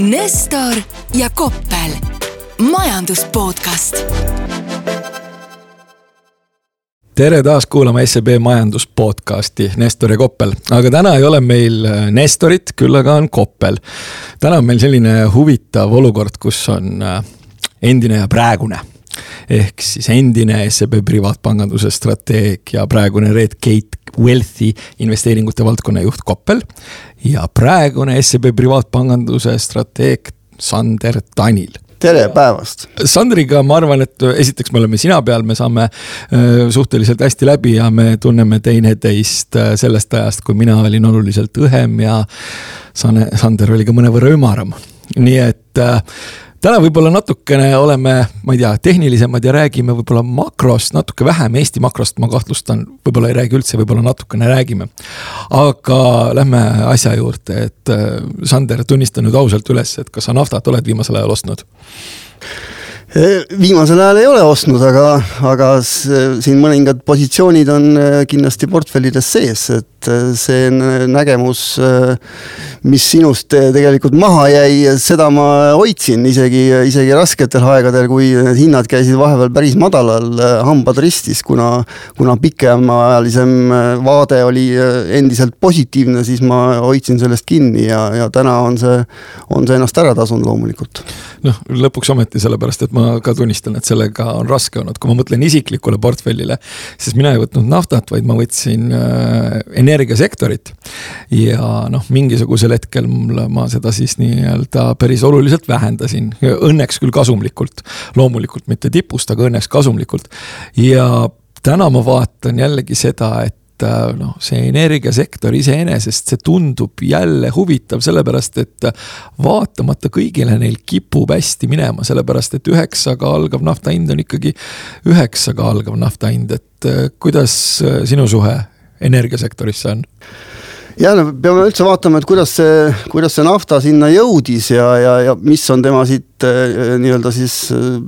Nestor ja Koppel, majandus podcast. tere taas kuulama SEB majandus podcasti, Nestor ja Koppel, aga täna ei ole meil äh, Nestorit, küll aga on Koppel. täna on meil selline huvitav olukord, kus on äh, endine ja praegune ehk siis endine SEB privaatpanganduse strateeg ja praegune Redgate Wealthi investeeringute valdkonna juht Koppel. ja praegune SEB privaatpanganduse strateeg Sander Tanil tere päevast! Sandriga ma arvan, et esiteks me oleme sina peal, me saame äh, suhteliselt hästi läbi ja me tunneme teineteist äh, sellest ajast, kui mina olin oluliselt õhem ja Sane, Sander oli ka mõnevõrra ümaram. nii et äh, täna võib-olla natukene oleme, ma ei tea, tehnilisemad ja räägime võib-olla makrost natuke vähem, Eesti makrost ma kahtlustan, võib-olla ei räägi üldse, võib-olla natukene räägime. aga lähme asja juurde, et äh, Sander, tunnista nüüd ausalt üles, et kas sa naftat oled viimasel ajal ostnud? viimasel ajal ei ole ostnud, aga, aga siin mõningad positsioonid on äh, kindlasti portfellides sees, et äh, see nägemus, äh, mis sinust tegelikult maha jäi, seda ma hoidsin isegi, isegi rasketel aegadel, kui need hinnad käisid vahepeal päris madalal, hambad ristis, kuna, kuna pikemaajalisem vaade oli endiselt positiivne, siis ma hoidsin sellest kinni ja, ja täna on see, on see ennast ära tasunud loomulikult. noh, lõpuks ometi sellepärast, et ma ka tunnistan, et sellega on raske olnud, kui ma mõtlen isiklikule portfellile, siis mina ei võtnud naftat, vaid ma võtsin äh, energiasektorit. ja noh, mingisugusel hetkel ma seda siis nii-öelda päris oluliselt vähendasin, õnneks küll kasumlikult. loomulikult mitte tipust, aga õnneks kasumlikult. ja täna ma vaatan jällegi seda, et äh, noh, see energiasektor iseenesest, see tundub jälle huvitav, sellepärast et vaatamata kõigile neil kipub hästi minema, sellepärast et üheksaga algav nafta hind on ikkagi üheksaga algav nafta hind, et äh, kuidas äh, sinu suhe energiasektorisse on? ja no peame üldse vaatama, et kuidas see, kuidas see nafta sinna jõudis ja, ja, ja mis on tema siit nii-öelda siis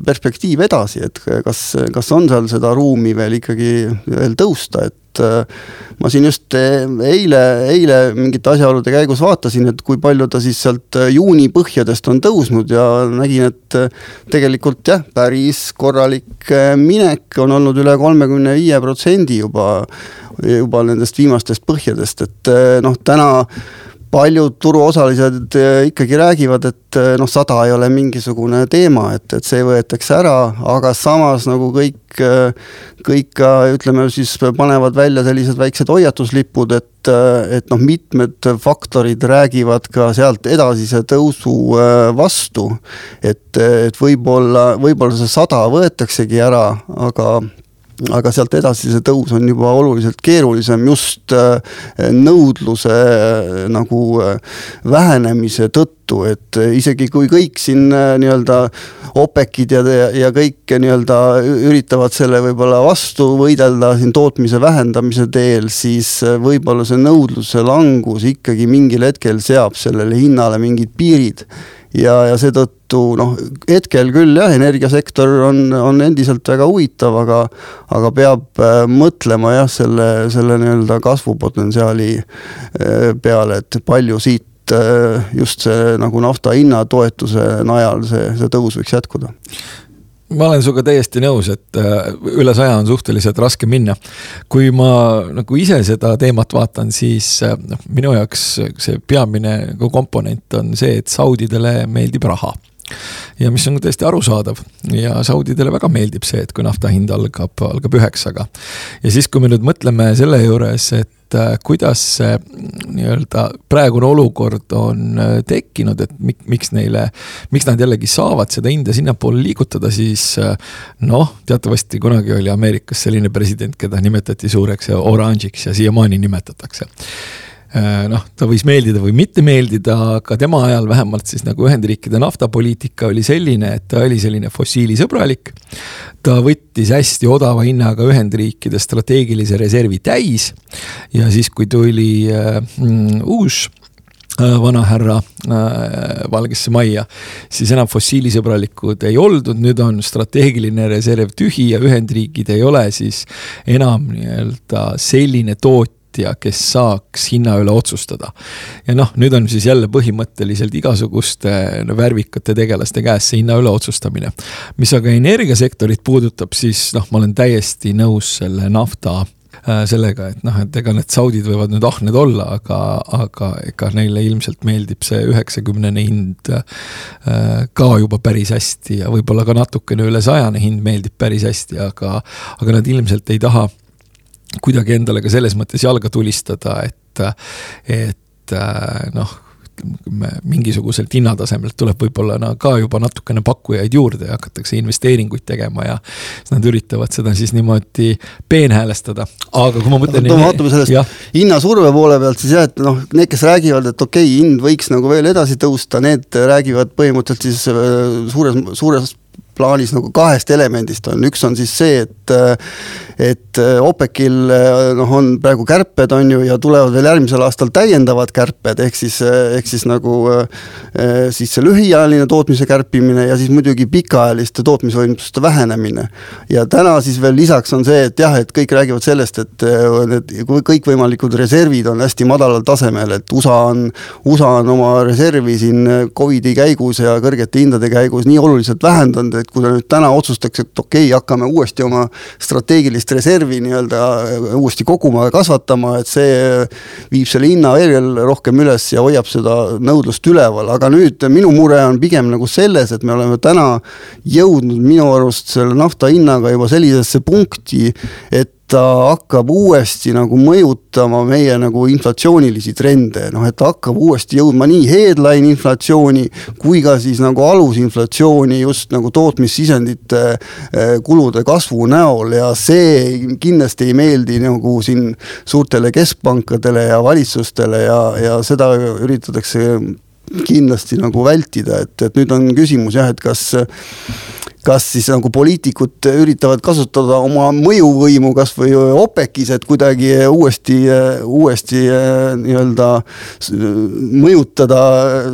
perspektiiv edasi, et kas, kas on seal seda ruumi veel ikkagi veel tõusta, et äh, ma siin just äh, eile, eile mingite asjaolude käigus vaatasin, et kui palju ta siis sealt äh, juuni põhjadest on tõusnud ja nägin, et tegelikult jah, päris korralik minek on olnud üle kolmekümne viie protsendi juba, juba nendest viimastest põhjadest, et noh, täna paljud turuosalised eh, ikkagi räägivad, et eh, noh, sada ei ole mingisugune teema, et, et see võetakse ära, aga samas nagu kõik, eh, kõik ka ütleme siis panevad välja sellised väiksed hoiatuslipud, et, et noh, mitmed faktorid räägivad ka sealt edasise tõusu vastu. et, et võib-olla, võib-olla see sada võetaksegi ära, aga aga sealt edasi see tõus on juba oluliselt keerulisem just äh, nõudluse äh, nagu äh, vähenemise tõttu, et isegi kui kõik siin nii-öelda OPEC-id ja, ja kõik nii-öelda üritavad selle võib-olla vastu võidelda siin tootmise vähendamise teel, siis võib-olla see nõudluse langus ikkagi mingil hetkel seab sellele hinnale mingid piirid ja, ja seetõttu noh, hetkel küll jah, energiasektor on, on endiselt väga huvitav, aga aga peab äh, mõtlema jah, selle, selle nii-öelda kasvupotentsiaali äh, peale, et palju siit äh, just see nagu nafta hinna toetuse najal see, see tõus võiks jätkuda ma olen sinuga täiesti nõus, et äh, üle saja on suhteliselt raske minna. kui ma nagu ise seda teemat vaatan, siis äh, noh, minu jaoks see peamine nagu komponent on see, et Saudidele meeldib raha ja mis on täiesti arusaadav ja Saudidele väga meeldib see, et kui nafta hind algab, algab üheksaga. ja siis, kui me nüüd mõtleme selle juures, et äh, kuidas see nii-öelda praegune olukord on äh, tekkinud, et miks neile, miks nad jällegi saavad seda hinda sinnapoole liigutada, siis äh, noh, teatavasti kunagi oli Ameerikas selline president, keda nimetati suureks oranžiks ja siiamaani nimetatakse noh, ta võis meeldida või mitte meeldida, aga tema ajal vähemalt siis nagu Ühendriikide naftapoliitika oli selline, et ta oli selline fossiilisõbralik. ta võttis hästi odava hinnaga Ühendriikide strateegilise reservi täis ja siis, kui tuli äh, mm, uus äh, vanahärra äh, Valgesse Majja, siis enam fossiilisõbralikud ei oldud, nüüd on strateegiline reserv tühi ja Ühendriigid ei ole siis enam nii-öelda selline tootja tootja, kes saaks hinna üle otsustada. ja noh, nüüd on siis jälle põhimõtteliselt igasuguste värvikate tegelaste käes see hinna üle otsustamine. mis aga energiasektorit puudutab, siis noh, ma olen täiesti nõus selle nafta Äh, sellega, et noh, et ega need saudid võivad nüüd ahned olla, aga, aga ega neile ilmselt meeldib see üheksakümnene hind äh, ka juba päris hästi ja võib-olla ka natukene üle sajane hind meeldib päris hästi, aga, aga nad ilmselt ei taha kuidagi endale ka selles mõttes jalga tulistada, et, et äh, noh ütleme, mingisuguselt hinnatasemelt tuleb võib-olla no, ka juba natukene pakkujaid juurde ja hakatakse investeeringuid tegema ja siis nad üritavad seda siis niimoodi peenhäälestada, aga kui ma mõtlen. vaatame sellest hinnasurve poole pealt siis jah, et noh, need, kes räägivad, et okei okay,, hind võiks nagu veel edasi tõusta, need räägivad põhimõtteliselt siis äh, suures, suures plaanis nagu kahest elemendist on, üks on siis see, et et OPEC-il noh, on praegu kärped, on ju, ja tulevad veel järgmisel aastal täiendavad kärped, ehk siis, ehk siis nagu siis see lühiajaline tootmise kärpimine ja siis muidugi pikaajaliste tootmisvõimsuste vähenemine. ja täna siis veel lisaks on see, et jah, et kõik räägivad sellest, et need kõikvõimalikud reservid on hästi madalal tasemel, et USA on, USA on oma reservi siin Covidi käigus ja kõrgete hindade käigus nii oluliselt vähendanud, et kui ta nüüd täna otsustaks, et okei okay,, hakkame uuesti oma strateegilist reservi nii-öelda äh, uuesti koguma ja kasvatama, et see viib selle hinna veel rohkem üles ja hoiab seda nõudlust üleval, aga nüüd minu mure on pigem nagu selles, et me oleme täna jõudnud minu arust selle nafta hinnaga juba sellisesse punkti, et ta hakkab uuesti nagu mõjutama meie nagu inflatsioonilisi trende, noh et ta hakkab uuesti jõudma nii headline inflatsiooni kui ka siis nagu alusinflatsiooni just nagu tootmissisendite eh, kulude kasvu näol. Ja see kindlasti ei meeldi nagu siin suurtele keskpankadele ja valitsustele ja, ja seda üritatakse kindlasti nagu vältida, et, et nüüd on küsimus jah, et kas kas siis nagu poliitikud üritavad kasutada oma mõjuvõimu kasvõi OPEC-is, et kuidagi uuesti, uuesti nii-öelda mõjutada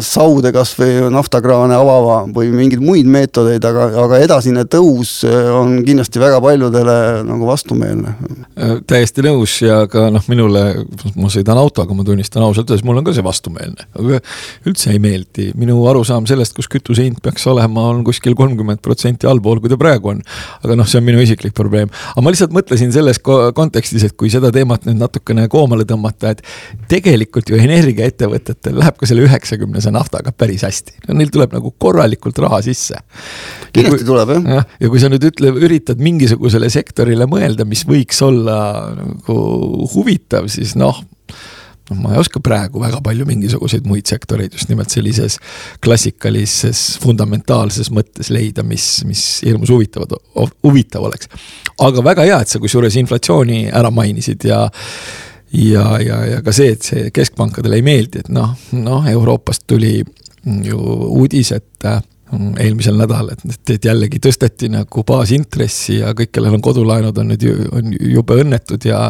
Saude kasvõi naftakraane avama või mingeid muid meetodeid, aga, aga edasine tõus on kindlasti väga paljudele nagu vastumeelne. täiesti nõus ja ka noh, minule, ma sõidan autoga, ma tunnistan ausalt öeldes, mul on ka see vastumeelne, aga üldse ei meeldi, minu arusaam sellest, kus kütuse hind peaks olema, on kuskil kolmkümmend protsenti protsenti allpool, kui ta praegu on. aga noh, see on minu isiklik probleem. aga ma lihtsalt mõtlesin selles kontekstis, et kui seda teemat nüüd natukene koomale tõmmata, et tegelikult ju energiaettevõtetel läheb ka selle üheksakümnese naftaga päris hästi no,. Neil tuleb nagu korralikult raha sisse. kindlasti tuleb jah ja,. ja kui sa nüüd ütle, üritad mingisugusele sektorile mõelda, mis võiks olla nagu huvitav, siis noh noh, ma ei oska praegu väga palju mingisuguseid muid sektoreid just nimelt sellises klassikalises fundamentaalses mõttes leida, mis, mis hirmus huvitavad, huvitav oleks. aga väga hea, et sa kusjuures inflatsiooni ära mainisid ja ja, ja, ja ka see, et see keskpankadele ei meeldi, et noh, noh, Euroopast tuli ju uudis, et eelmisel nädalal, et, et jällegi tõsteti nagu baasintressi ja kõik, kellel on kodulaenud, on nüüd ju, on jube õnnetud ja.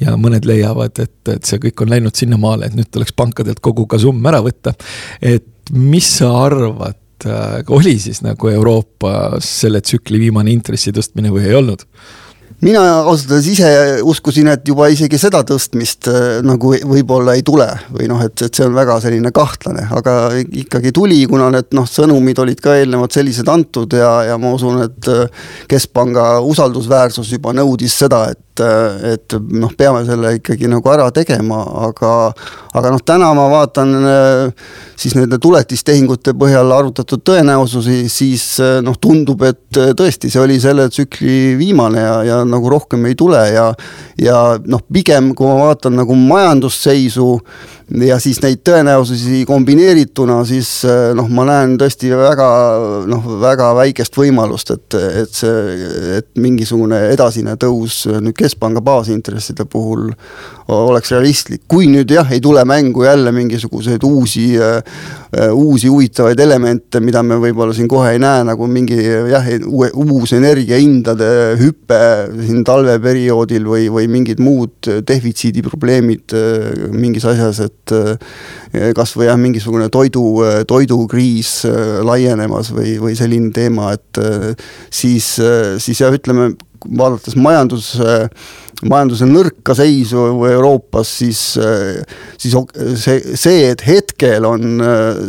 ja mõned leiavad, et, et see kõik on läinud sinnamaale, et nüüd tuleks pankadelt kogu kasumm ära võtta. et mis sa arvad, äh, oli siis nagu Euroopas selle tsükli viimane intressi tõstmine või ei olnud? Mina ausalt öeldes ise uskusin, et juba isegi seda tõstmist äh, nagu võib-olla ei tule või noh, et, et see on väga selline kahtlane, aga ikkagi tuli, kuna need noh, sõnumid olid ka eelnevalt sellised antud ja, ja ma usun, et äh, keskpanga usaldusväärsus juba nõudis seda, et et, et noh, peame selle ikkagi nagu ära tegema, aga, aga noh, täna ma vaatan siis nende tuletistehingute põhjal arvutatud tõenäosusi, siis noh, tundub, et tõesti, see oli selle tsükli viimane ja, ja nagu rohkem ei tule ja ja noh, pigem kui ma vaatan nagu majandusseisu ja siis neid tõenäosusi kombineerituna, siis eh, noh, ma näen tõesti väga noh, väga väikest võimalust, et, et see, et mingisugune edasine tõus nüüd keskpanga baasintresside puhul oleks realistlik, kui nüüd jah, ei tule mängu jälle mingisuguseid uusi, eh, uusi huvitavaid elemente, mida me võib-olla siin kohe ei näe, nagu mingi jah, uus energiahindade hüpe siin talveperioodil või, või mingid muud defitsiidiprobleemid eh, mingis asjas, et et eh, kas või jah, mingisugune toidu, toidukriis eh, laienemas või, või selline teema, et eh, siis, siis jah, ütleme vaadates majanduse majanduse nõrka seisu Euroopas, siis, siis see, see, et hetkel on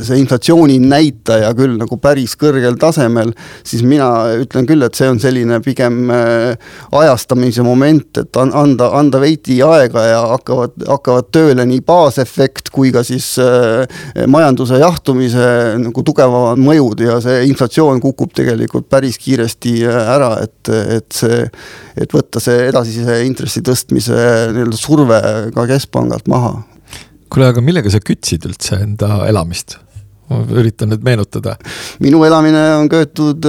see inflatsiooni näitaja küll nagu päris kõrgel tasemel, siis mina ütlen küll, et see on selline pigem ajastamise moment, et anda, anda veidi aega ja hakkavad, hakkavad tööle nii baasefekt kui ka siis majanduse jahtumise nagu tugevamad mõjud ja see inflatsioon kukub tegelikult päris kiiresti ära, et, et see, et võtta see edasise intressi tõstmise nii-öelda surve ka keskpangalt maha. kuule, aga millega sa kütsid üldse enda elamist? ma üritan nüüd meenutada. minu elamine on köetud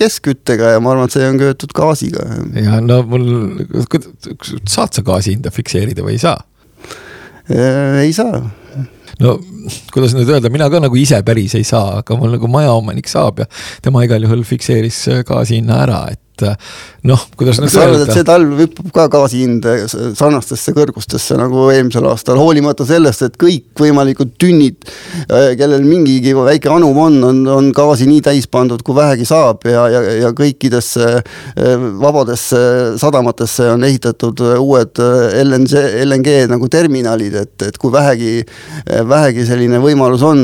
keskküttega ja ma arvan, et see on köetud gaasiga. ja no mul, saad sa gaasi hinda fikseerida või ei saa? ei saa no kuidas nüüd öelda, mina ka nagu ise päris ei saa, aga mul nagu majaomanik saab ja tema igal juhul fikseeris gaasi hinna ära, et et äh, noh, kuidas nüüd öelda. see talv hüppab ka gaasi hind sarnastesse kõrgustesse nagu eelmisel aastal, hoolimata sellest, et kõikvõimalikud tünnid, äh, kellel mingigi väike anum on, on, on gaasi nii täis pandud, kui vähegi saab ja, ja, ja kõikidesse äh, vabadesse sadamatesse on ehitatud uued LNG, LNG nagu terminalid, et, et kui vähegi, vähegi selline võimalus on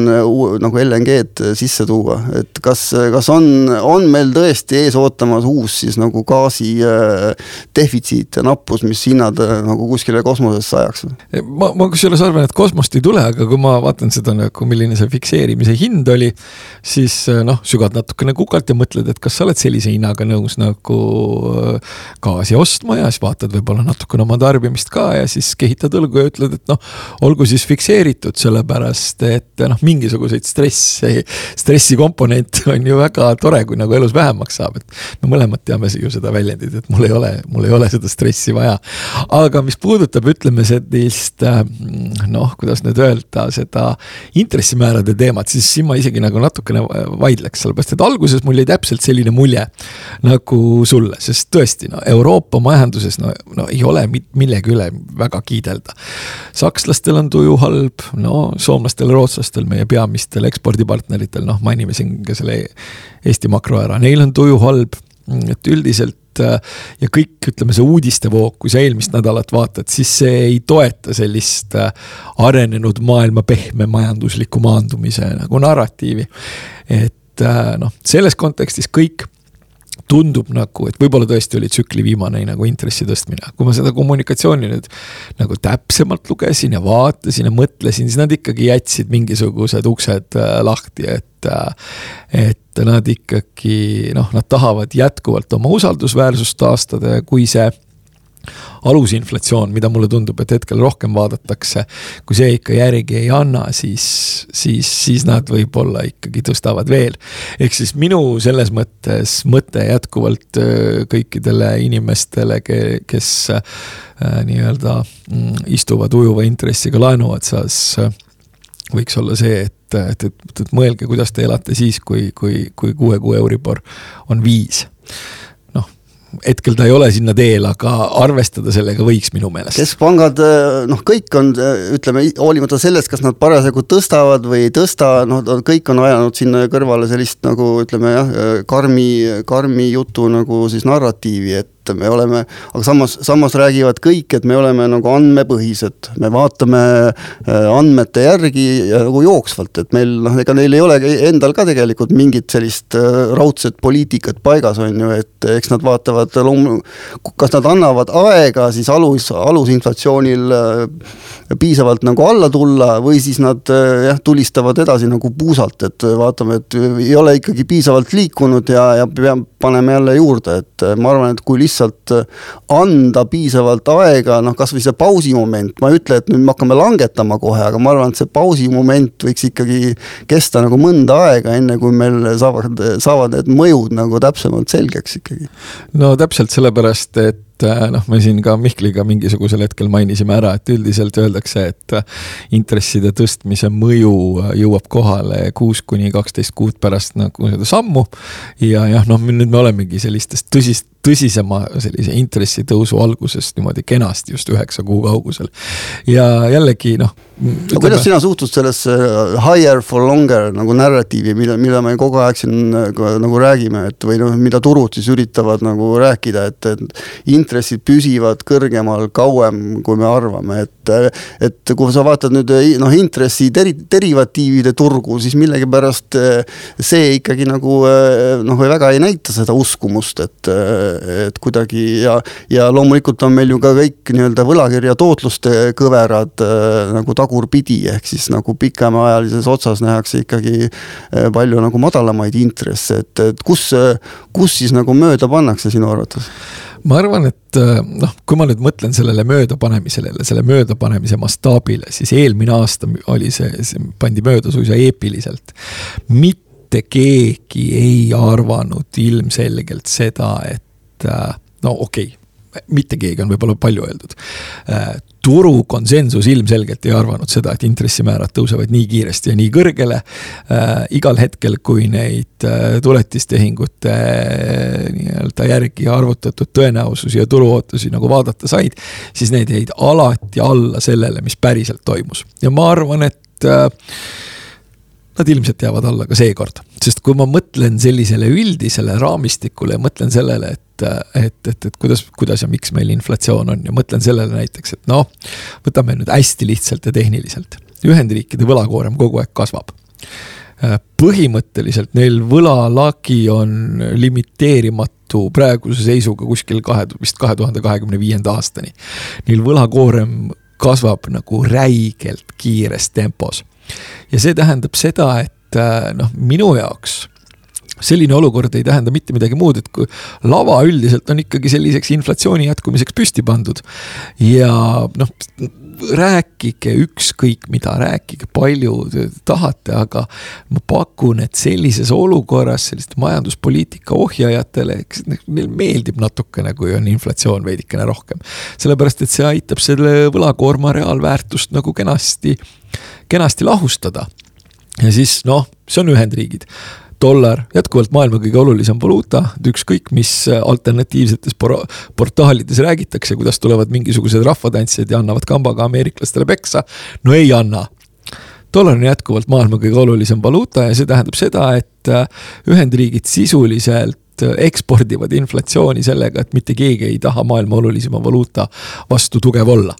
nagu LNG-d sisse tuua, et kas, kas on, on meil tõesti ees ootamas uus siis nagu gaasi äh, defitsiit ja nappus, mis hinnad äh, nagu kuskile kosmosesse ajaks? ma, ma kusjuures arvan, et kosmost ei tule, aga kui ma vaatan seda nagu, milline see fikseerimise hind oli, siis äh, noh, sügad natukene kukalt ja mõtled, et kas sa oled sellise hinnaga nõus nagu gaasi ostma ja siis vaatad võib-olla natukene oma tarbimist ka ja siis kehitad õlgu ja ütled, et noh, olgu siis fikseeritud, sellepärast et noh, mingisuguseid stressi, stressikomponente on ju väga tore, kui nagu elus vähemaks saab, et me mõlemad teame ju seda väljendit, et mul ei ole, mul ei ole seda stressi vaja. aga mis puudutab, ütleme sellist äh, noh, kuidas nüüd öelda, seda intressimäärade teemat, siis siin ma isegi nagu natukene vaidleks, sellepärast et alguses mul jäi täpselt selline mulje nagu sulle, sest tõesti, no Euroopa majanduses no, no ei ole millegi üle väga kiidelda. sakslastel on tuju halb, no soomlastel, rootslastel, meie peamistel ekspordipartneritel, noh, mainime siin ka selle Eesti makro ära, neil on tuju halb et üldiselt äh, ja kõik, ütleme see uudistevoog, kui sa eelmist nädalat vaatad, siis see ei toeta sellist äh, arenenud maailma pehme majandusliku maandumise nagu narratiivi. et äh, noh, selles kontekstis kõik tundub nagu, et võib-olla tõesti oli tsükli viimane nagu intressi tõstmine, kui ma seda kommunikatsiooni nüüd nagu täpsemalt lugesin ja vaatasin ja mõtlesin, siis nad ikkagi jätsid mingisugused uksed lahti, et et nad ikkagi noh, nad tahavad jätkuvalt oma usaldusväärsust taastada ja kui see alusinflatsioon, mida mulle tundub, et hetkel rohkem vaadatakse, kui see ikka järgi ei anna, siis, siis, siis nad võib-olla ikkagi tõstavad veel. ehk siis minu selles mõttes mõte jätkuvalt äh, kõikidele inimestele, kes äh, nii-öelda mm, istuvad ujuva intressiga laenu otsas, äh, võiks olla see, et et, et, et, mõelge, kuidas te elate siis, kui, kui, kui kuue kuu Euribor on viis hetkel ta ei ole sinna teel, aga arvestada sellega võiks minu meelest. keskpangad, noh, kõik on, ütleme, hoolimata sellest, kas nad parasjagu tõstavad või ei tõsta, noh, kõik on ajanud sinna kõrvale sellist nagu ütleme jah, karmi, karmi jutu nagu siis narratiivi, et et me oleme, aga samas, samas räägivad kõik, et me oleme nagu andmepõhised, me vaatame äh, andmete järgi nagu jooksvalt, et meil noh, ega neil ei olegi endal ka tegelikult mingit sellist äh, raudset poliitikat paigas, on ju, et eks nad vaatavad loom-, kas nad annavad aega siis alus, alusinflatsioonil äh, piisavalt nagu alla tulla või siis nad jah, tulistavad edasi nagu puusalt, et vaatame, et ei ole ikkagi piisavalt liikunud ja, ja peame, paneme jälle juurde, et ma arvan, et kui lihtsalt lihtsalt äh, anda piisavalt aega, noh, kasvõi see pausimoment, ma ei ütle, et nüüd me hakkame langetama kohe, aga ma arvan, et see pausimoment võiks ikkagi kesta nagu mõnda aega, enne kui meil saavad, saavad need mõjud nagu täpsemalt selgeks ikkagi. no täpselt sellepärast, et et äh, noh, me siin ka Mihkliga mingisugusel hetkel mainisime ära, et üldiselt öeldakse, et äh, intresside tõstmise mõju äh, jõuab kohale kuus kuni kaksteist kuud pärast nagu seda sammu. ja jah, noh, nüüd me olemegi sellistest tõsist, tõsisema sellise intressitõusu algusest niimoodi kenasti just üheksa kuu kaugusel. ja jällegi noh no kuidas sina suhtud sellesse higher for longer nagu narratiivi, mille, mille me kogu aeg siin nagu räägime, et või noh, mida turud siis üritavad nagu rääkida, et, et intressid püsivad kõrgemal kauem, kui me arvame, et, et kui sa vaatad nüüd noh, intressi deri-, derivatiivide turgu, siis millegipärast see ikkagi nagu noh, väga ei näita seda uskumust, et, et kuidagi ja, ja loomulikult on meil ju ka kõik nii-öelda võlakirja tootluste kõverad äh, nagu tagurpidi, ehk siis nagu pikemaajalises otsas nähakse ikkagi äh, palju nagu madalamaid intresse, et, et kus, kus siis nagu mööda pannakse sinu arvates? ma arvan, et äh, noh, kui ma nüüd mõtlen sellele möödapanemisele, selle möödapanemise mastaabile, siis eelmine aasta oli see, see pandi mööda suisa eepiliselt. mitte keegi ei arvanud ilmselgelt seda, et no okei okay mitte keegi on võib-olla palju öeldud. Äh, turu konsensus ilmselgelt ei arvanud seda, et intressimäärad tõusevad nii kiiresti ja nii kõrgele. Äh, igal hetkel, kui neid äh, tuletistehingute nii-öelda järgi arvutatud tõenäosusi ja turuootusi nagu vaadata said, siis need jäid alati alla sellele, mis päriselt toimus ja ma arvan, et nad ilmselt jäävad alla ka seekord. sest kui ma mõtlen sellisele üldisele raamistikule ja mõtlen sellele, et, et, et, et kuidas, kuidas ja miks meil inflatsioon on ja mõtlen sellele näiteks, et noh, võtame nüüd hästi lihtsalt ja tehniliselt. Ühendriikide võlakoorem kogu aeg kasvab põhimõtteliselt neil võlalagi on limiteerimatu praeguse seisuga kuskil kahe, vist kahe tuhande kahekümne viienda aastani. Neil võlakoorem kasvab nagu räigelt kiires tempos ja see tähendab seda, et äh, noh, minu jaoks selline olukord ei tähenda mitte midagi muud, et kui lava üldiselt on ikkagi selliseks inflatsiooni jätkumiseks püsti pandud. ja noh, rääkige ükskõik mida, rääkige palju te tahate, aga ma pakun, et sellises olukorras selliste majanduspoliitika ohjajatele, eks neil meeldib natukene, kui on inflatsioon veidikene rohkem. sellepärast, et see aitab selle võlakoorma reaalväärtust nagu kenasti kenasti lahustada. ja siis noh, see on Ühendriigid dollar, jätkuvalt maailma kõige olulisem valuuta, et ükskõik mis alternatiivsetes por portaalides räägitakse, kuidas tulevad mingisugused rahvatantsijad ja annavad kambaga ameeriklastele peksa. no ei anna. dollar on jätkuvalt maailma kõige olulisem valuuta ja see tähendab seda, et äh, Ühendriigid sisuliselt äh, ekspordivad inflatsiooni sellega, et mitte keegi ei taha maailma olulisema valuuta vastu tugev olla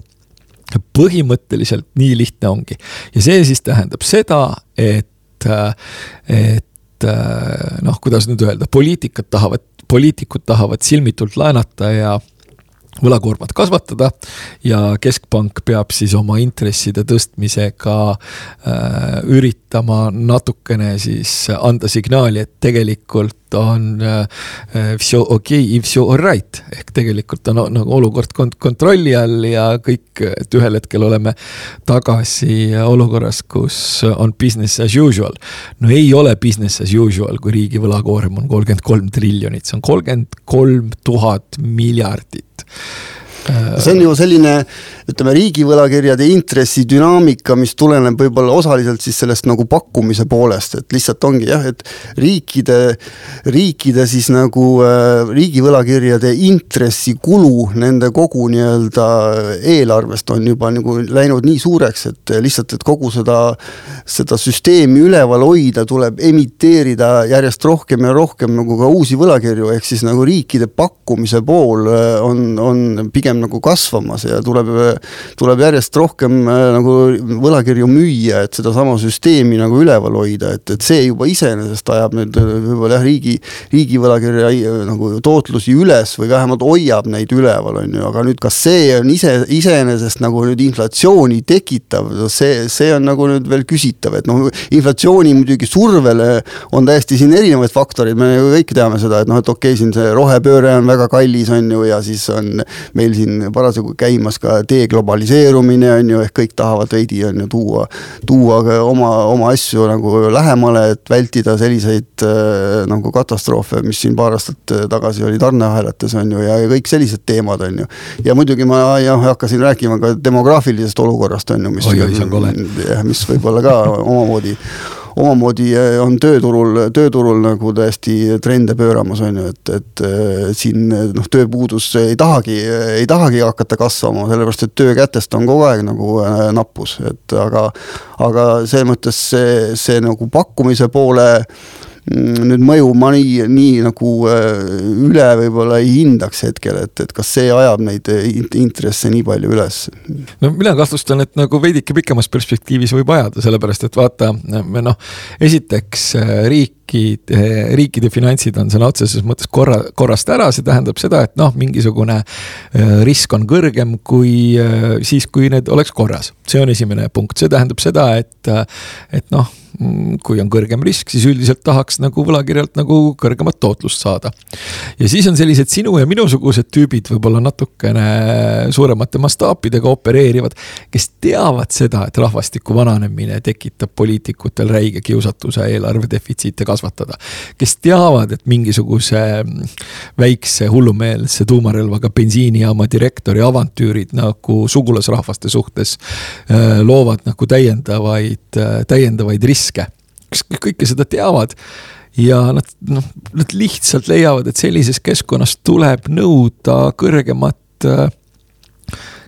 põhimõtteliselt nii lihtne ongi. ja see siis tähendab seda, et, et noh, kuidas nüüd öelda, poliitikud tahavad, poliitikud tahavad silmitult laenata ja võlakoormat kasvatada ja keskpank peab siis oma intresside tõstmisega äh, üritama natukene siis anda signaali, et tegelikult on äh, все okei okay, все alright ehk tegelikult on nagu olukord kont kontrolli all ja kõik, et ühel hetkel oleme tagasi olukorras, kus on business as usual. no ei ole business as usual, kui riigi võlakoorem on kolmkümmend kolm triljonit, see on kolmkümmend kolm tuhat miljardit see on ju selline, ütleme, riigivõlakirjade intressidünaamika, mis tuleneb võib-olla osaliselt siis sellest nagu pakkumise poolest, et lihtsalt ongi jah, et riikide, riikide siis nagu äh, riigivõlakirjade intressikulu nende kogu nii-öelda eelarvest on juba nagu läinud nii suureks, et lihtsalt, et kogu seda, seda süsteemi üleval hoida, tuleb emiteerida järjest rohkem ja rohkem nagu ka uusi võlakirju, ehk siis nagu riikide pakkumise pool äh, on, on pigem pigem nagu kasvamas ja tuleb, tuleb järjest rohkem äh, nagu võlakirju müüa, et sedasama süsteemi nagu üleval hoida, et, et see juba iseenesest ajab nüüd äh, võib-olla jah, riigi, riigi võlakirja äh, nagu tootlusi üles või vähemalt hoiab neid üleval, on ju, aga nüüd, kas see on ise, iseenesest nagu nüüd inflatsiooni tekitav, see, see on nagu nüüd veel küsitav, et noh, inflatsiooni muidugi survele on täiesti siin erinevaid faktoreid, me ju kõik teame seda, et noh, et okei okay,, siin see rohepööre on väga kallis, on ju, ja siis on meil siin parasjagu käimas ka deglobaliseerumine on ju, ehk kõik tahavad veidi on ju tuua, tuua oma, oma asju nagu lähemale, et vältida selliseid äh, nagu katastroofe, mis siin paar aastat tagasi oli tarneahelates on ju, ja kõik sellised teemad on ju. ja muidugi ma jah, hakkasin rääkima ka demograafilisest olukorrast on ju, mis, jah, mis võib-olla ka omamoodi omamoodi on tööturul, tööturul nagu täiesti trende pööramas, on ju, et, et siin noh, tööpuudus ei tahagi, ei tahagi hakata kasvama, sellepärast et töökätest on kogu aeg nagu nappus, et aga aga selles mõttes see, see nagu pakkumise poole nüüd mõju ma nii, nii nagu äh, üle võib-olla ei hindaks hetkel, et, et kas see ajab neid intresse nii palju üles. no mina kahtlustan, et nagu veidike pikemas perspektiivis võib ajada, sellepärast et vaata, noh, esiteks äh, riikid, riikide finantsid on sõna otseses mõttes korra, korrast ära, see tähendab seda, et noh, mingisugune äh, risk on kõrgem kui siis, kui need oleks korras. see on esimene punkt, see tähendab seda, et, et noh Mm, kui on kõrgem risk, siis üldiselt tahaks nagu võlakirjalt nagu kõrgemat tootlust saada. ja siis on sellised sinu ja minusugused tüübid, võib-olla natukene suuremate mastaapidega opereerivad, kes teavad seda, et rahvastiku vananemine tekitab poliitikutel räige kiusatuse eelarve defitsiite kasvatada. Kes teavad, et mingisuguse väikse hullumeelse tuumarelvaga bensiinijaama direktori avantüürid nagu sugulasrahvaste suhtes äh, loovad nagu täiendavaid, äh, täiendavaid riske riske. kõike seda teavad ja nad noh, nad lihtsalt leiavad, et sellises keskkonnas tuleb nõuda kõrgemat äh,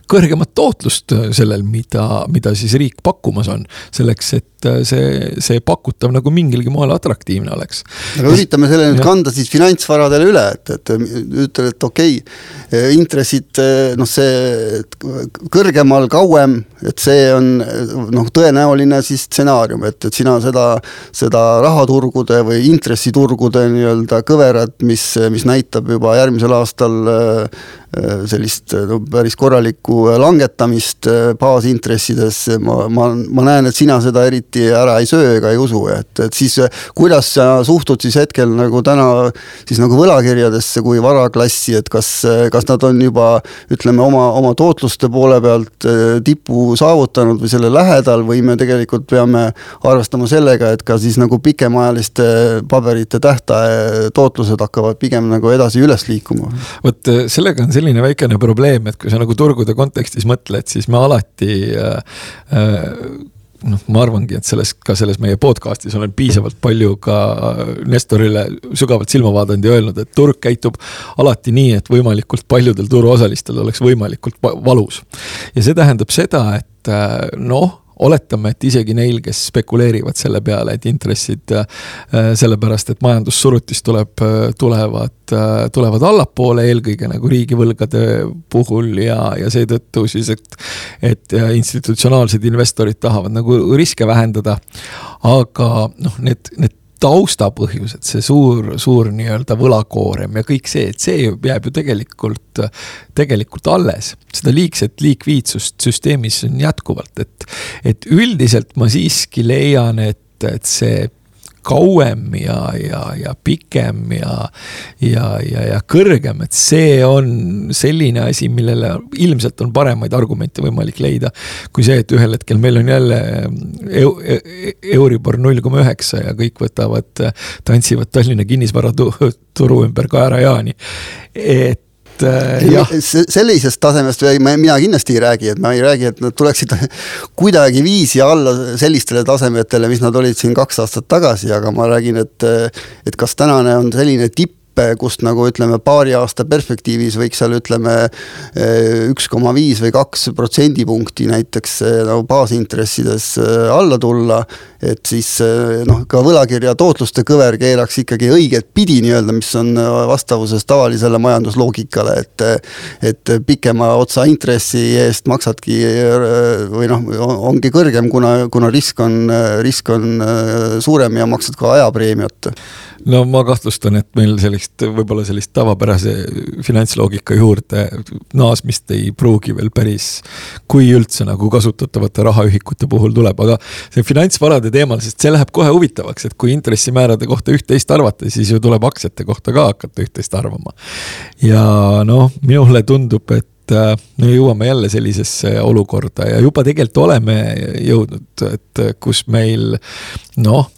kõrgemat tootlust sellel, mida, mida siis riik pakkumas on. selleks, et äh, see, see pakutav nagu mingilgi moel atraktiivne oleks. aga üritame selle nüüd ja. kanda siis finantsvaradele üle, et, et ütled, et okei okay,, intressid, noh, see kõrgemal, kauem, et see on noh, tõenäoline siis stsenaarium, et, et sina seda, seda rahaturgude või intressiturgude nii-öelda kõverat, mis, mis näitab juba järgmisel aastal äh, Äh, sellist äh, no päris korralikku äh, langetamist baasintressides, ma, ma, ma näen, et sina seda eriti ära ei söö ega ei usu, et, et siis kuidas sa suhtud siis hetkel nagu täna siis nagu võlakirjadesse kui varaklassi, et kas, kas nad on juba ütleme, oma, oma tootluste poole pealt tipu saavutanud või selle lähedal või me tegelikult peame arvestama sellega, et ka siis nagu pikemaajaliste paberite tähtaja tootlused hakkavad pigem nagu edasi üles liikuma? vot sellega on selline selline väikene probleem, et kui sa nagu turgude kontekstis mõtled, siis me alati äh, äh, noh, ma arvangi, et selles, ka selles meie podcast'is olen piisavalt palju ka Nestorile sügavalt silma vaadanud ja öelnud, et turg käitub alati nii, et võimalikult paljudel turuosalistel oleks võimalikult valus. ja see tähendab seda, et äh, noh oletame, et isegi neil, kes spekuleerivad selle peale, et intressid äh, sellepärast, et majandussurutis tuleb, äh, tulevad, äh, tulevad allapoole, eelkõige nagu riigivõlgade puhul ja, ja seetõttu siis, et, et institutsionaalsed investorid tahavad nagu riske vähendada. aga noh, need, need taustapõhjused, see suur, suur nii-öelda võlakoorem ja kõik see, et see jääb ju tegelikult, tegelikult alles. seda liigset liikviidsust süsteemis on jätkuvalt, et, et üldiselt ma siiski leian, et, et see kauem ja, ja, ja pikem ja, ja, ja, ja kõrgem, et see on selline asi, millele ilmselt on paremaid argumente võimalik leida. kui see, et ühel hetkel meil on jälle eu, e, Euribor null koma üheksa ja kõik võtavad, tantsivad Tallinna kinnisvaraturu ümber kaerajaani. et et jah. sellisest tasemest mina kindlasti ei räägi, et ma ei räägi, et nad tuleksid kuidagiviisi alla sellistele tasemetele, mis nad olid siin kaks aastat tagasi, aga ma räägin, et et kas tänane on selline tipp, kust nagu ütleme, paari aasta perspektiivis võiks seal ütleme üks koma viis või kaks protsendipunkti näiteks nagu baasintressides äh, alla tulla, et siis noh, ka võlakirja tootluste kõver keeraks ikkagi õiget pidi nii-öelda, mis on vastavuses tavalisele majandusloogikale, et et pikema otsa intressi eest maksadki või noh, ongi kõrgem, kuna, kuna risk on, risk on suurem ja maksad ka ajapreemiat no ma kahtlustan, et meil sellist, võib-olla sellist tavapärase finantsloogika juurde naasmist ei pruugi veel päris, kui üldse nagu kasutatavate rahaühikute puhul tuleb, aga see finantsvarade teemal, sest see läheb kohe huvitavaks, et kui intressimäärade kohta üht-teist arvata, siis ju tuleb aktsiate kohta ka hakata üht-teist arvama. ja noh, minule tundub, et äh, me jõuame jälle sellisesse olukorda ja juba tegelikult oleme jõudnud, et kus meil noh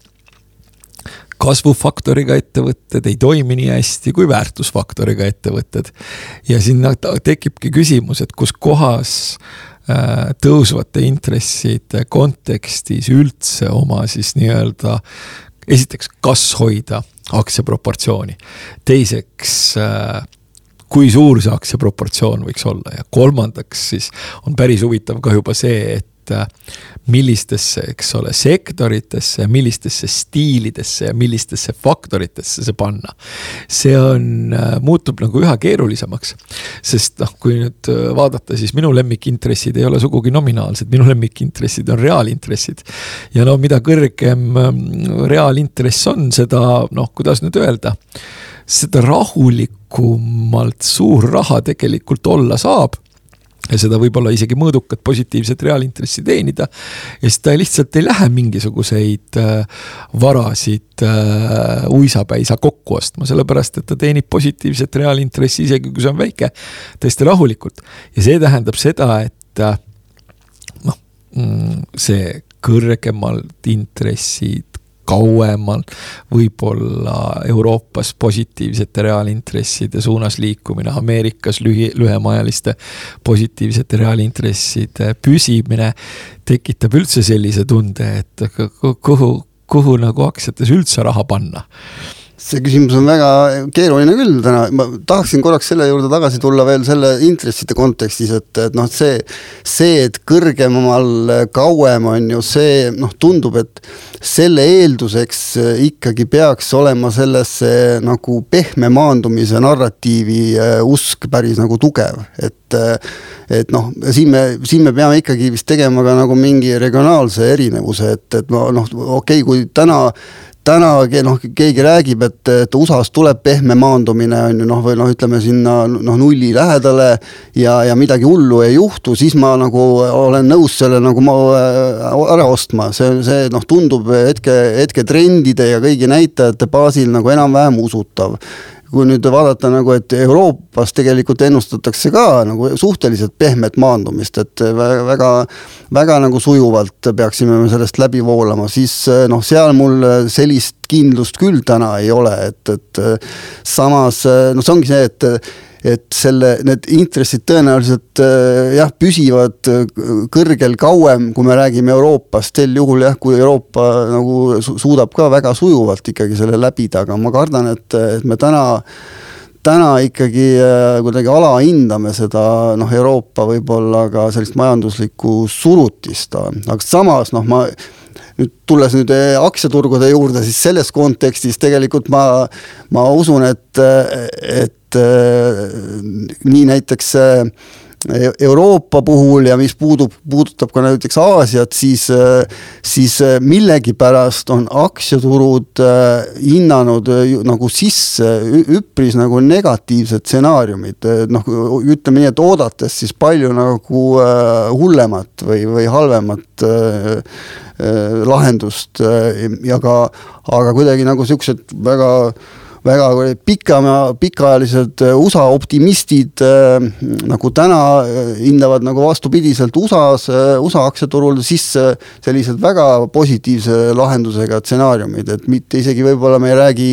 kasvufaktoriga ettevõtted ei toimi nii hästi kui väärtusfaktoriga ettevõtted. ja siin tekibki küsimus, et kus kohas tõusvate intresside kontekstis üldse oma siis nii-öelda esiteks, kas hoida aktsia proportsiooni, teiseks kui suur see aktsia proportsioon võiks olla ja kolmandaks siis on päris huvitav ka juba see, et millistesse, eks ole, sektoritesse, millistesse stiilidesse ja millistesse faktoritesse see panna. see on, muutub nagu üha keerulisemaks. sest noh, kui nüüd vaadata, siis minu lemmikintressid ei ole sugugi nominaalsed, minu lemmikintressid on reaalintressid. ja no mida kõrgem reaalintress on, seda noh, kuidas nüüd öelda seda rahulikumalt suur raha tegelikult olla saab ja seda võib-olla isegi mõõdukat positiivset reaalintressi teenida. ja siis ta lihtsalt ei lähe mingisuguseid äh, varasid äh, uisapäisa kokku ostma, sellepärast et ta teenib positiivset reaalintressi, isegi kui see on väike, täiesti rahulikult. ja see tähendab seda, et äh, noh, mm, see kõrgemalt intressid kauemalt, võib-olla Euroopas positiivsete reaalintresside suunas liikumine, Ameerikas lühi, lühemaajaliste positiivsete reaalintresside püsimine tekitab üldse sellise tunde, et kuhu, kuhu nagu aktsiates üldse raha panna see küsimus on väga keeruline küll täna, ma tahaksin korraks selle juurde tagasi tulla veel selle intresside kontekstis, et, et noh, see, see, et kõrgemal kauem on ju see, noh, tundub, et selle eelduseks ikkagi peaks olema sellesse nagu pehme maandumise narratiivi äh, usk päris nagu tugev, et et noh, siin me, siin me peame ikkagi vist tegema ka nagu mingi regionaalse erinevuse, et, et noh, okei okay,, kui täna täna noh, keegi räägib, et, et USA-s tuleb pehme maandumine on ju noh, või noh, ütleme sinna noh, nulli lähedale ja, ja midagi hullu ei juhtu, siis ma nagu olen nõus selle nagu ma äh, ära ostma, see, see noh, tundub hetke, hetketrendide ja kõigi näitajate baasil nagu enam-vähem usutav kui nüüd vaadata nagu, et Euroopas tegelikult ennustatakse ka nagu suhteliselt pehmet maandumist, et väga, väga, nagu sujuvalt peaksime me sellest läbi voolama, siis noh, seal mul sellist kindlust küll täna ei ole, et, et samas noh, see ongi see, et et selle, need intressid tõenäoliselt äh, jah, püsivad äh, kõrgel kauem, kui me räägime Euroopast, sel juhul jah, kui Euroopa nagu suudab ka väga sujuvalt ikkagi selle läbida, aga ma kardan, et, et me täna täna ikkagi äh, kuidagi alahindame seda noh, Euroopa võib-olla ka sellist majanduslikku surutist, aga samas noh, ma nüüd tulles nüüd aktsiaturgude juurde, siis selles kontekstis tegelikult ma, ma usun, et, et äh, nii näiteks äh, Euroopa puhul ja mis puudub, puudutab ka näiteks Aasiat, siis, siis millegipärast on aktsiaturud hinnanud nagu sisse üpris nagu negatiivsed stsenaariumid, noh, ütleme nii, et oodates siis palju nagu hullemat või, või halvemat lahendust ja ka, aga kuidagi nagu siuksed väga väga pika, pikaajalised äh, USA optimistid äh, nagu täna äh, hindavad nagu vastupidiselt USA-s, USA aktsiaturul sisse sellised väga positiivse lahendusega stsenaariumid, et mitte isegi võib-olla me ei räägi,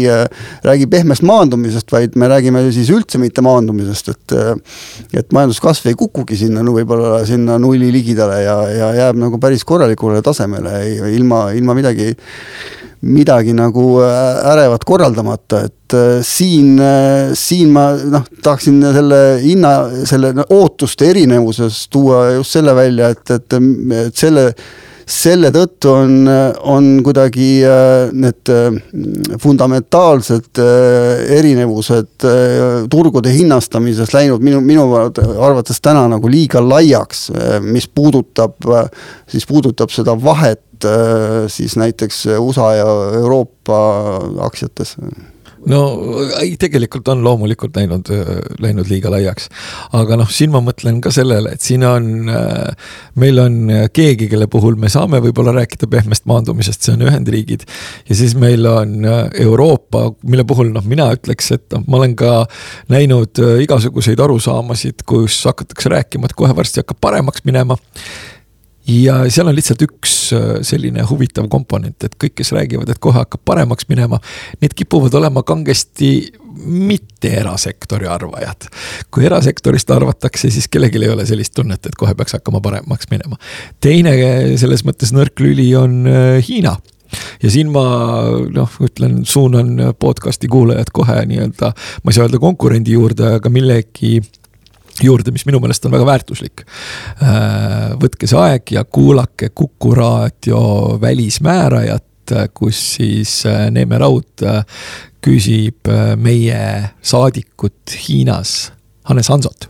räägi pehmest maandumisest, vaid me räägime siis üldse mitte maandumisest, et et majanduskasv ei kukugi sinna no võib-olla sinna nulli ligidale ja, ja jääb nagu päris korralikule tasemele ilma, ilma midagi midagi nagu äh, ärevat korraldamata, et äh, siin, äh, siin ma noh, tahaksin selle hinna, selle ootuste erinevuses tuua just selle välja, et, et, et selle selle tõttu on, on kuidagi need fundamentaalsed erinevused turgude hinnastamises läinud minu, minu arvates täna nagu liiga laiaks, mis puudutab, siis puudutab seda vahet Äh, siis näiteks USA ja Euroopa aktsiates? no ei, tegelikult on loomulikult läinud, läinud liiga laiaks. aga noh, siin ma mõtlen ka sellele, et siin on, meil on keegi, kelle puhul me saame võib-olla rääkida pehmest maandumisest, see on Ühendriigid. ja siis meil on Euroopa, mille puhul noh, mina ütleks, et noh, ma olen ka näinud igasuguseid arusaamasid, kus hakatakse rääkima, et kohe varsti hakkab paremaks minema ja seal on lihtsalt üks äh, selline huvitav komponent, et kõik, kes räägivad, et kohe hakkab paremaks minema, need kipuvad olema kangesti mitte erasektori arvajad. kui erasektorist arvatakse, siis kellelgi ei ole sellist tunnet, et kohe peaks hakkama paremaks minema. teine selles mõttes nõrk lüli on äh, Hiina ja siin ma noh, ütlen, suunan podcast'i kuulajad kohe nii-öelda, ma ei saa öelda konkurendi juurde, aga millegi juurde, mis minu meelest on väga väärtuslik. Äh, võtke see aeg ja kuulake Kuku raadio välismäärajat, kus siis äh, Neeme Raud äh, küsib meie saadikut Hiinas, Hannes Hansot.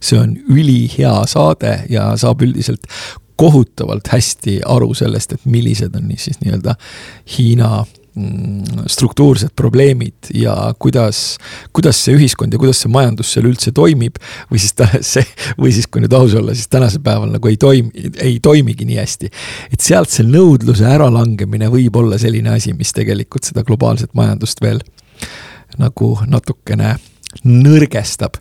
see on ülihea saade ja saab üldiselt kohutavalt hästi aru sellest, et millised on siis nii-öelda Hiina struktuursed probleemid ja kuidas, kuidas see ühiskond ja kuidas see majandus seal üldse toimib. või siis ta, see, või siis kui nüüd aus olla, siis tänasel päeval nagu ei toimi, ei toimigi nii hästi. et sealt see nõudluse äralangemine võib olla selline asi, mis tegelikult seda globaalset majandust veel nagu natukene nõrgestab,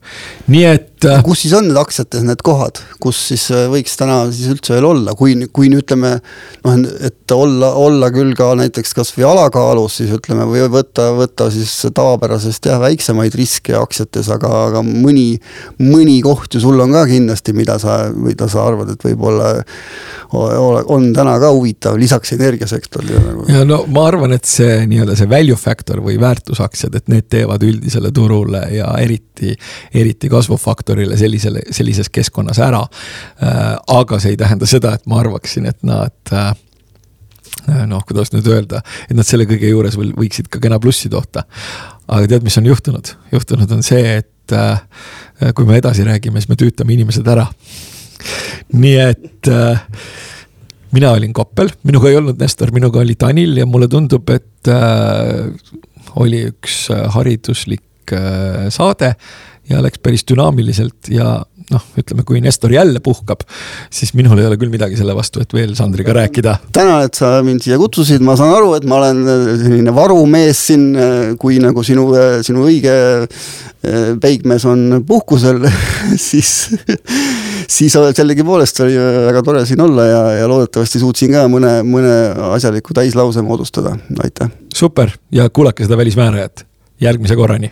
nii et. Äh, kus siis on need aktsiates need kohad, kus siis äh, võiks täna siis üldse veel olla, kui, kui ütleme noh, et olla, olla küll ka näiteks kasvõi alakaalus, siis ütleme, või võtta, võtta siis tavapärasest jah, väiksemaid riske aktsiates, aga, aga mõni, mõni koht ju sul on ka kindlasti, mida sa, mida sa arvad, et võib-olla on täna ka huvitav lisaks energiasektorile nagu. ja no ma arvan, et see nii-öelda see value factor või väärtusaktsiad, et need teevad üldisele turule ja eriti, eriti kasvufaktorile sellisele, sellises keskkonnas ära. Äh, aga see ei tähenda seda, et ma arvaksin, et nad äh, noh, kuidas nüüd öelda, et nad selle kõige juures võiksid ka kena plussi toota. aga tead, mis on juhtunud? juhtunud on see, et äh, kui me edasi räägime, siis me tüütame inimesed ära. nii et mina olin Koppel, minuga ei olnud Nestor, minuga oli Tanil ja mulle tundub, et oli üks hariduslik saade ja läks päris dünaamiliselt ja noh, ütleme, kui Nestor jälle puhkab, siis minul ei ole küll midagi selle vastu, et veel Sandriga rääkida. tänan, et sa mind siia kutsusid, ma saan aru, et ma olen äh, selline varumees siin, äh, kui nagu sinu, äh, sinu õige peigmees on puhkusel siis, siis sellegipoolest oli väga tore siin olla ja, ja loodetavasti suutsin ka mõne, mõne asjaliku täislause moodustada, aitäh. super ja kuulake seda Välismäärajat, järgmise korrani